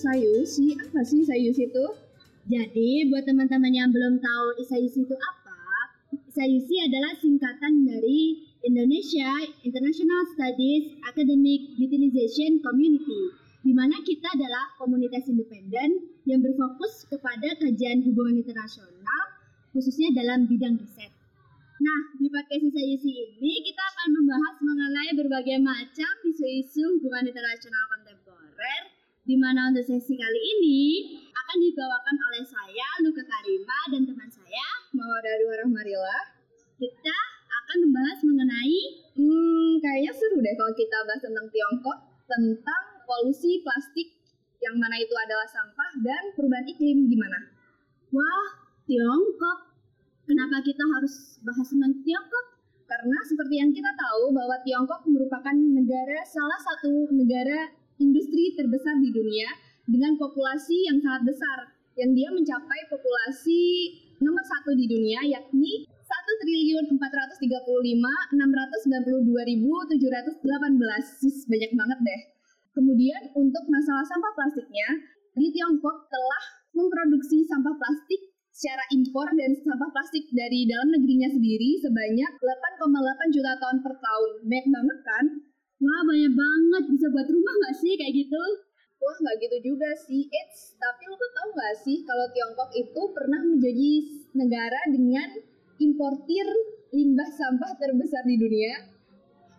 Isayushi. Apa sih Isayushi itu? Jadi buat teman-teman yang belum tahu Isayushi itu apa, Isayushi adalah singkatan dari Indonesia International Studies Academic Utilization Community, di mana kita adalah komunitas independen yang berfokus kepada kajian hubungan internasional, khususnya dalam bidang riset. Nah, di podcast Isayushi ini kita akan membahas mengenai berbagai macam isu-isu hubungan internasional kontemporer, di mana untuk sesi kali ini akan dibawakan oleh saya, Luka Karima, dan teman saya, Mawar Warah Marila. kita akan membahas mengenai Hmm, kayaknya seru deh kalau kita bahas tentang Tiongkok, tentang polusi plastik yang mana itu adalah sampah dan perubahan iklim gimana? wah Tiongkok. Kenapa kita harus bahas tentang Tiongkok? Karena seperti yang kita tahu bahwa Tiongkok merupakan negara salah satu negara industri terbesar di dunia dengan populasi yang sangat besar yang dia mencapai populasi nomor satu di dunia yakni 1 triliun 435 692 718 banyak banget deh. Kemudian untuk masalah sampah plastiknya di Tiongkok telah memproduksi sampah plastik secara impor dan sampah plastik dari dalam negerinya sendiri sebanyak 8,8 juta ton per tahun. Banyak banget kan? Wah banyak banget, bisa buat rumah nggak sih kayak gitu? Wah nggak gitu juga sih. Eits, tapi lo tuh tahu nggak sih kalau Tiongkok itu pernah menjadi negara dengan importir limbah sampah terbesar di dunia?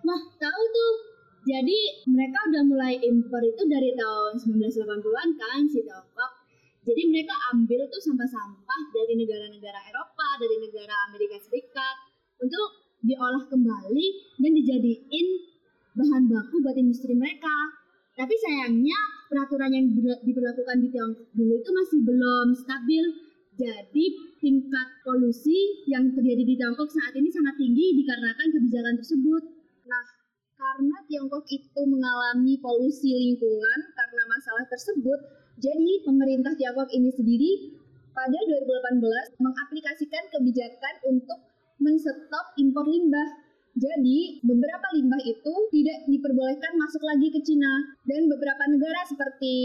Wah tahu tuh. Jadi mereka udah mulai impor itu dari tahun 1980-an kan si Tiongkok. Jadi mereka ambil tuh sampah-sampah dari negara-negara Eropa, dari negara Amerika Serikat untuk diolah kembali dan dijadiin bahan baku buat industri mereka. Tapi sayangnya peraturan yang ber- diberlakukan di Tiongkok dulu itu masih belum stabil. Jadi tingkat polusi yang terjadi di Tiongkok saat ini sangat tinggi dikarenakan kebijakan tersebut. Nah, karena Tiongkok itu mengalami polusi lingkungan karena masalah tersebut, jadi pemerintah Tiongkok ini sendiri pada 2018 mengaplikasikan kebijakan untuk menstop impor limbah. Jadi, beberapa limbah itu tidak diperbolehkan masuk lagi ke Cina dan beberapa negara seperti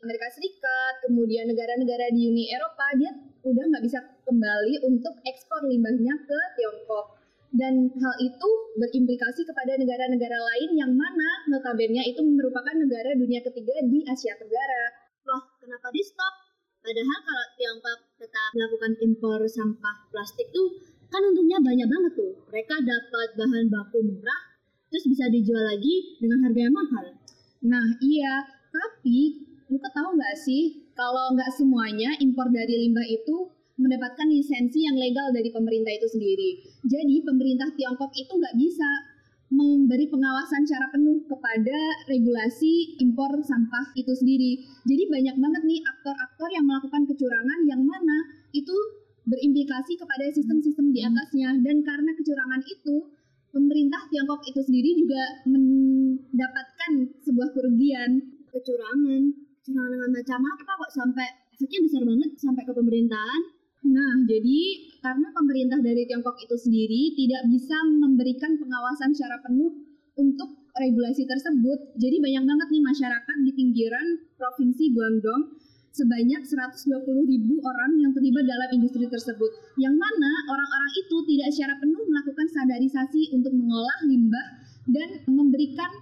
Amerika Serikat, kemudian negara-negara di Uni Eropa dia udah nggak bisa kembali untuk ekspor limbahnya ke Tiongkok. Dan hal itu berimplikasi kepada negara-negara lain yang mana notabene itu merupakan negara dunia ketiga di Asia Tenggara. Loh, kenapa di stop? Padahal kalau Tiongkok tetap melakukan impor sampah plastik tuh kan untungnya banyak banget tuh. Mereka dapat bahan baku murah, terus bisa dijual lagi dengan harga yang mahal. Nah iya, tapi lu tahu nggak sih kalau nggak semuanya impor dari limbah itu mendapatkan lisensi yang legal dari pemerintah itu sendiri. Jadi pemerintah Tiongkok itu nggak bisa memberi pengawasan secara penuh kepada regulasi impor sampah itu sendiri. Jadi banyak banget nih aktor-aktor yang melakukan kecurangan yang mana itu berimplikasi kepada sistem-sistem di atasnya. Dan karena kecurangan itu pemerintah Tiongkok itu sendiri juga mendapatkan sebuah kerugian. Kecurangan, kecurangan dengan macam apa kok sampai efeknya besar banget sampai ke pemerintahan? Nah, jadi karena pemerintah dari Tiongkok itu sendiri tidak bisa memberikan pengawasan secara penuh untuk regulasi tersebut, jadi banyak banget nih masyarakat di pinggiran provinsi Guangdong sebanyak 120 ribu orang yang terlibat dalam industri tersebut, yang mana orang-orang itu tidak secara penuh melakukan standarisasi untuk mengolah limbah dan memberikan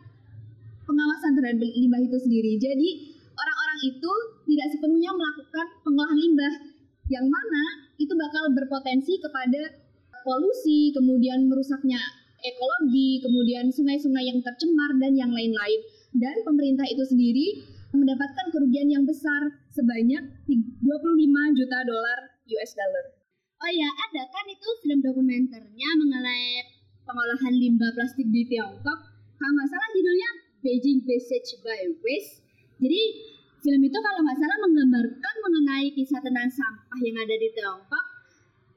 pengawasan terhadap limbah itu sendiri. Jadi orang-orang itu tidak sepenuhnya melakukan pengolahan limbah yang mana itu bakal berpotensi kepada polusi, kemudian merusaknya ekologi, kemudian sungai-sungai yang tercemar dan yang lain-lain. Dan pemerintah itu sendiri mendapatkan kerugian yang besar sebanyak 25 juta dolar US dollar. Oh ya, ada kan itu film dokumenternya mengenai pengolahan limbah plastik di Tiongkok. Kalau nggak salah judulnya Beijing Passage by Waste. Jadi film itu kalau nggak salah menggambarkan mengenai kisah tentang sampah yang ada di Tiongkok.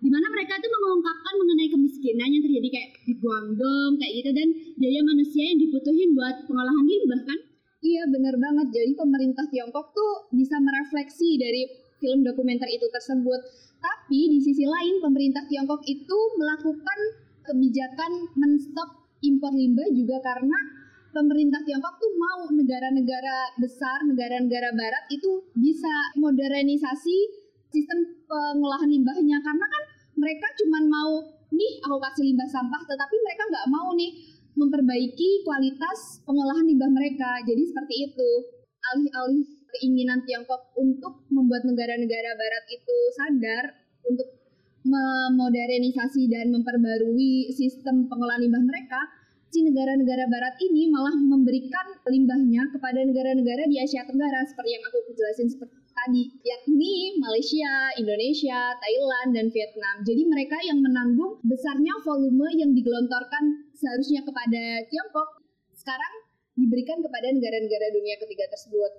Di mana mereka itu mengungkapkan mengenai kemiskinan yang terjadi kayak di Guangdong kayak gitu dan biaya manusia yang dibutuhin buat pengolahan limbah kan. Iya benar banget. Jadi pemerintah Tiongkok tuh bisa merefleksi dari film dokumenter itu tersebut. Tapi di sisi lain pemerintah Tiongkok itu melakukan kebijakan menstop impor limbah juga karena pemerintah Tiongkok tuh mau negara-negara besar, negara-negara barat itu bisa modernisasi sistem pengolahan limbahnya karena kan mereka cuma mau nih aku kasih limbah sampah tetapi mereka nggak mau nih memperbaiki kualitas pengolahan limbah mereka. Jadi seperti itu. Alih-alih keinginan Tiongkok untuk membuat negara-negara barat itu sadar untuk memodernisasi dan memperbarui sistem pengolahan limbah mereka si negara-negara barat ini malah memberikan limbahnya kepada negara-negara di Asia Tenggara seperti yang aku jelasin seperti tadi, yakni Malaysia, Indonesia, Thailand, dan Vietnam. Jadi mereka yang menanggung besarnya volume yang digelontorkan seharusnya kepada Tiongkok, sekarang diberikan kepada negara-negara dunia ketiga tersebut.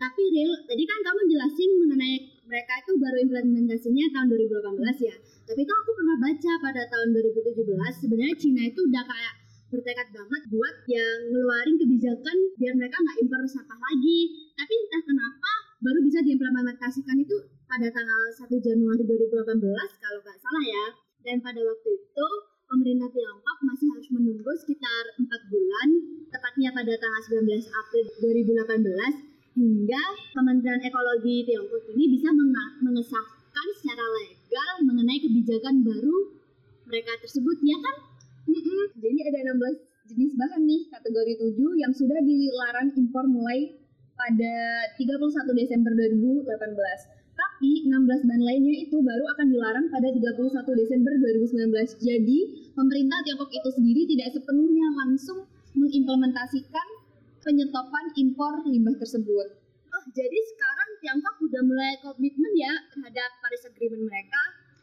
Tapi Ril, tadi kan kamu jelasin mengenai mereka itu baru implementasinya tahun 2018 ya. Tapi itu aku pernah baca pada tahun 2017 sebenarnya Cina itu udah kayak bertekad banget buat yang ngeluarin kebijakan biar mereka nggak impor sampah lagi. Tapi entah kenapa baru bisa diimplementasikan itu pada tanggal 1 Januari 2018 kalau nggak salah ya. Dan pada waktu itu pemerintah Tiongkok masih harus menunggu sekitar 4 bulan, tepatnya pada tanggal 19 April 2018 hingga Kementerian Ekologi Tiongkok ini bisa mengesahkan secara legal mengenai kebijakan baru mereka tersebut ya kan Mm-mm. Jadi ada 16 jenis bahan nih kategori 7 yang sudah dilarang impor mulai pada 31 Desember 2018. Tapi 16 bahan lainnya itu baru akan dilarang pada 31 Desember 2019. Jadi pemerintah Tiongkok itu sendiri tidak sepenuhnya langsung mengimplementasikan penyetopan impor limbah tersebut. Oh, jadi sekarang Tiongkok udah mulai komitmen ya terhadap Paris Agreement mereka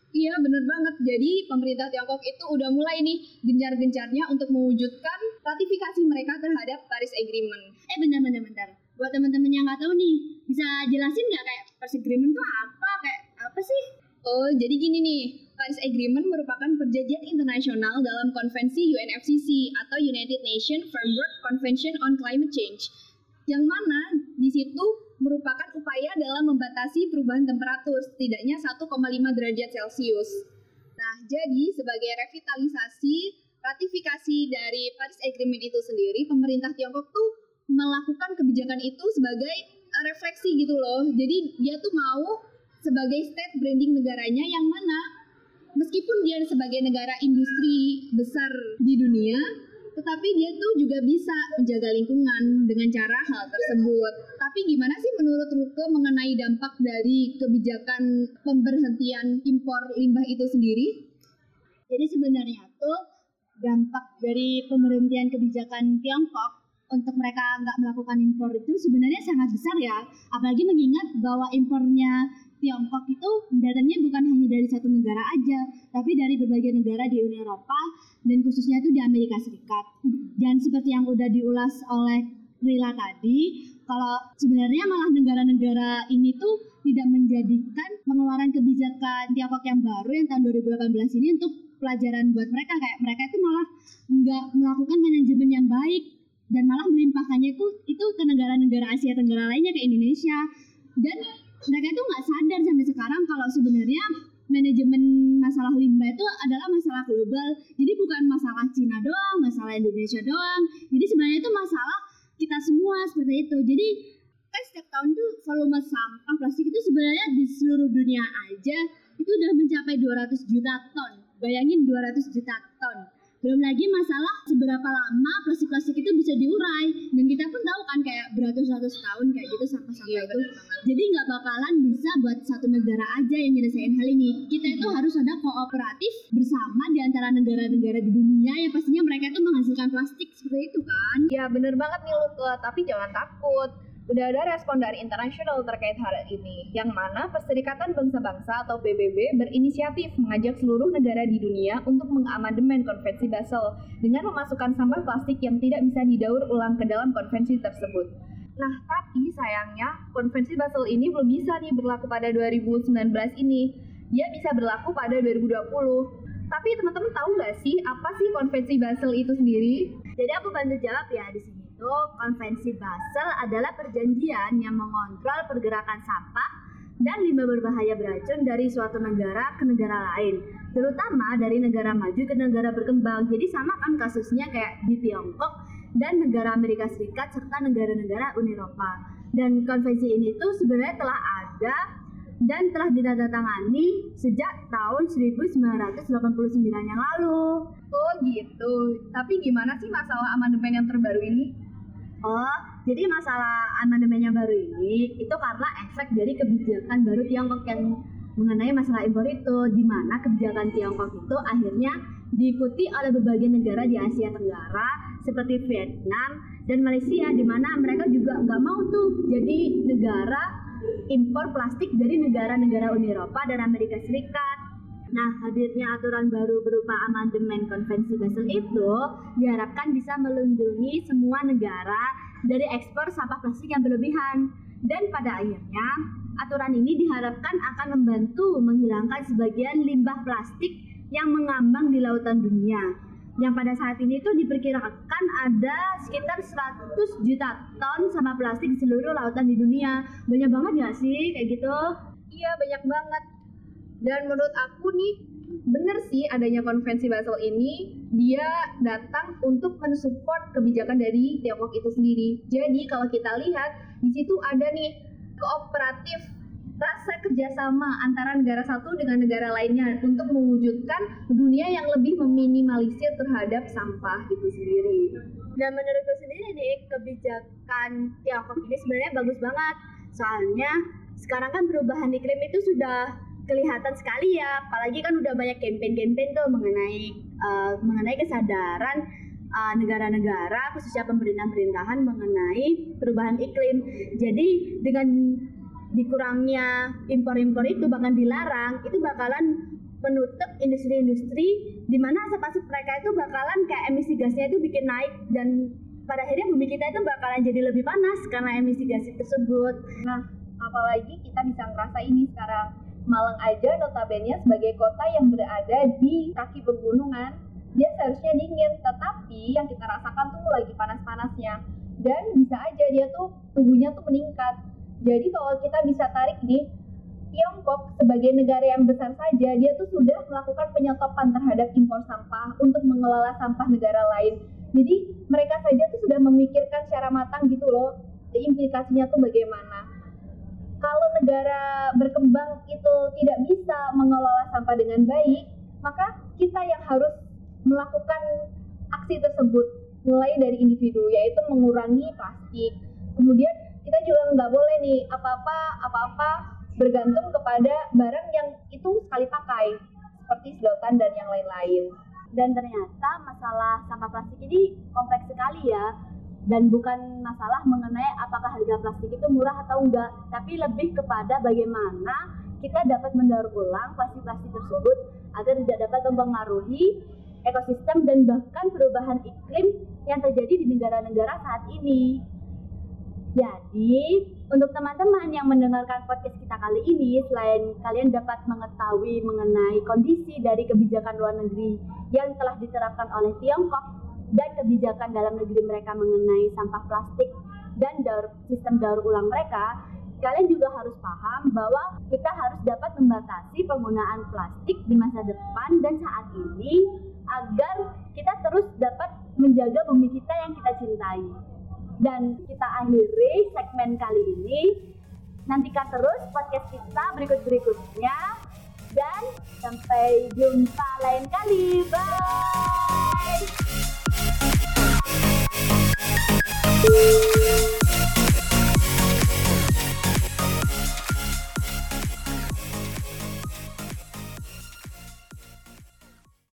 Iya bener banget. Jadi pemerintah Tiongkok itu udah mulai nih gencar-gencarnya untuk mewujudkan ratifikasi mereka terhadap Paris Agreement. Eh bener-bener bentar. Buat teman-teman yang nggak tahu nih, bisa jelasin nggak kayak Paris Agreement itu apa? Kayak apa sih? Oh, jadi gini nih. Paris Agreement merupakan perjanjian internasional dalam konvensi UNFCCC atau United Nations Framework Convention on Climate Change. Yang mana di situ merupakan upaya dalam membatasi perubahan temperatur setidaknya 1,5 derajat Celcius. Nah, jadi sebagai revitalisasi ratifikasi dari Paris Agreement itu sendiri, pemerintah Tiongkok tuh melakukan kebijakan itu sebagai eh, refleksi gitu loh. Jadi dia tuh mau sebagai state branding negaranya yang mana meskipun dia sebagai negara industri besar di dunia, tetapi dia tuh juga bisa menjaga lingkungan dengan cara hal tersebut. Tapi gimana sih menurut Ruke mengenai dampak dari kebijakan pemberhentian impor limbah itu sendiri? Jadi sebenarnya tuh dampak dari pemberhentian kebijakan Tiongkok untuk mereka nggak melakukan impor itu sebenarnya sangat besar ya. Apalagi mengingat bahwa impornya Tiongkok itu datangnya bukan hanya dari satu negara aja, tapi dari berbagai negara di Uni Eropa dan khususnya itu di Amerika Serikat. Dan seperti yang udah diulas oleh Rila tadi, kalau sebenarnya malah negara-negara ini tuh tidak menjadikan pengeluaran kebijakan Tiongkok yang baru yang tahun 2018 ini untuk pelajaran buat mereka kayak mereka itu malah nggak melakukan manajemen yang baik dan malah melimpahkannya itu itu ke negara-negara Asia Tenggara lainnya ke Indonesia dan mereka itu nggak sadar sampai sekarang kalau sebenarnya manajemen masalah limbah itu adalah masalah global. Jadi bukan masalah Cina doang, masalah Indonesia doang. Jadi sebenarnya itu masalah kita semua seperti itu. Jadi kan setiap tahun tuh volume sampah plastik itu sebenarnya di seluruh dunia aja itu udah mencapai 200 juta ton. Bayangin 200 juta ton belum lagi masalah seberapa lama plastik-plastik itu bisa diurai. Dan kita pun tahu kan kayak beratus-ratus tahun kayak gitu sampah-sampah iya, itu. jadi nggak bakalan bisa buat satu negara aja yang nyelesain hal ini. Kita itu hmm. harus ada kooperatif bersama di antara negara-negara di dunia. Yang pastinya mereka itu menghasilkan plastik seperti itu kan. Ya bener banget nih Luke tapi jangan takut Udah ada respon dari internasional terkait hal ini, yang mana Perserikatan Bangsa-Bangsa atau PBB berinisiatif mengajak seluruh negara di dunia untuk mengamandemen Konvensi Basel dengan memasukkan sampah plastik yang tidak bisa didaur ulang ke dalam konvensi tersebut. Nah, tapi sayangnya Konvensi Basel ini belum bisa nih berlaku pada 2019 ini. Dia bisa berlaku pada 2020. Tapi teman-teman tahu nggak sih apa sih Konvensi Basel itu sendiri? Jadi aku bantu jawab ya di sini itu Konvensi Basel adalah perjanjian yang mengontrol pergerakan sampah dan limbah berbahaya beracun dari suatu negara ke negara lain, terutama dari negara maju ke negara berkembang. Jadi sama kan kasusnya kayak di Tiongkok, dan negara Amerika Serikat serta negara-negara Uni Eropa. Dan konvensi ini tuh sebenarnya telah ada dan telah ditandatangani sejak tahun 1989 yang lalu. Oh gitu. Tapi gimana sih masalah amandemen yang terbaru ini? Oh, jadi masalah amandemen baru ini itu karena efek dari kebijakan baru Tiongkok yang mengenai masalah impor itu, di mana kebijakan Tiongkok itu akhirnya diikuti oleh berbagai negara di Asia Tenggara seperti Vietnam dan Malaysia, di mana mereka juga nggak mau tuh jadi negara impor plastik dari negara-negara Uni Eropa dan Amerika Serikat. Nah, hadirnya aturan baru berupa amandemen konvensi Basel itu diharapkan bisa melindungi semua negara dari ekspor sampah plastik yang berlebihan. Dan pada akhirnya, aturan ini diharapkan akan membantu menghilangkan sebagian limbah plastik yang mengambang di lautan dunia. Yang pada saat ini itu diperkirakan ada sekitar 100 juta ton sampah plastik di seluruh lautan di dunia. Banyak banget gak sih kayak gitu? Iya, banyak banget dan menurut aku nih bener sih adanya konvensi Basel ini dia datang untuk mensupport kebijakan dari Tiongkok itu sendiri. Jadi kalau kita lihat di situ ada nih kooperatif rasa kerjasama antara negara satu dengan negara lainnya untuk mewujudkan dunia yang lebih meminimalisir terhadap sampah itu sendiri. Dan menurutku sendiri nih kebijakan Tiongkok ini sebenarnya bagus banget. Soalnya sekarang kan perubahan iklim itu sudah kelihatan sekali ya. Apalagi kan udah banyak campaign-campaign tuh mengenai uh, mengenai kesadaran uh, negara-negara khususnya pemerintahan-pemerintahan mengenai perubahan iklim. Jadi dengan dikurangnya impor-impor itu bahkan dilarang itu bakalan menutup industri-industri di mana asap-asap mereka itu bakalan kayak emisi gasnya itu bikin naik dan pada akhirnya bumi kita itu bakalan jadi lebih panas karena emisi gas tersebut. Nah, apalagi kita bisa ngerasa ini sekarang Malang aja notabene sebagai kota yang berada di kaki pegunungan, dia seharusnya dingin, tetapi yang kita rasakan tuh lagi panas-panasnya. Dan bisa aja dia tuh tubuhnya tuh meningkat. Jadi kalau kita bisa tarik nih, Tiongkok sebagai negara yang besar saja, dia tuh sudah melakukan penyetopan terhadap impor sampah untuk mengelola sampah negara lain. Jadi mereka saja tuh sudah memikirkan secara matang gitu loh, implikasinya tuh bagaimana kalau negara berkembang itu tidak bisa mengelola sampah dengan baik, maka kita yang harus melakukan aksi tersebut mulai dari individu yaitu mengurangi plastik. Kemudian kita juga nggak boleh nih apa-apa apa-apa bergantung kepada barang yang itu sekali pakai seperti sedotan dan yang lain-lain. Dan ternyata masalah sampah plastik ini kompleks sekali ya dan bukan masalah mengenai apakah harga plastik itu murah atau enggak, tapi lebih kepada bagaimana kita dapat mendaur ulang plastik-plastik tersebut agar tidak dapat mempengaruhi ekosistem dan bahkan perubahan iklim yang terjadi di negara-negara saat ini. Jadi, untuk teman-teman yang mendengarkan podcast kita kali ini, selain kalian dapat mengetahui mengenai kondisi dari kebijakan luar negeri yang telah diterapkan oleh Tiongkok dan kebijakan dalam negeri mereka mengenai sampah plastik dan daur, sistem daur ulang mereka, kalian juga harus paham bahwa kita harus dapat membatasi penggunaan plastik di masa depan dan saat ini agar kita terus dapat menjaga bumi kita yang kita cintai. Dan kita akhiri segmen kali ini. Nantikan terus podcast kita berikut-berikutnya. Dan sampai jumpa lain kali. Bye!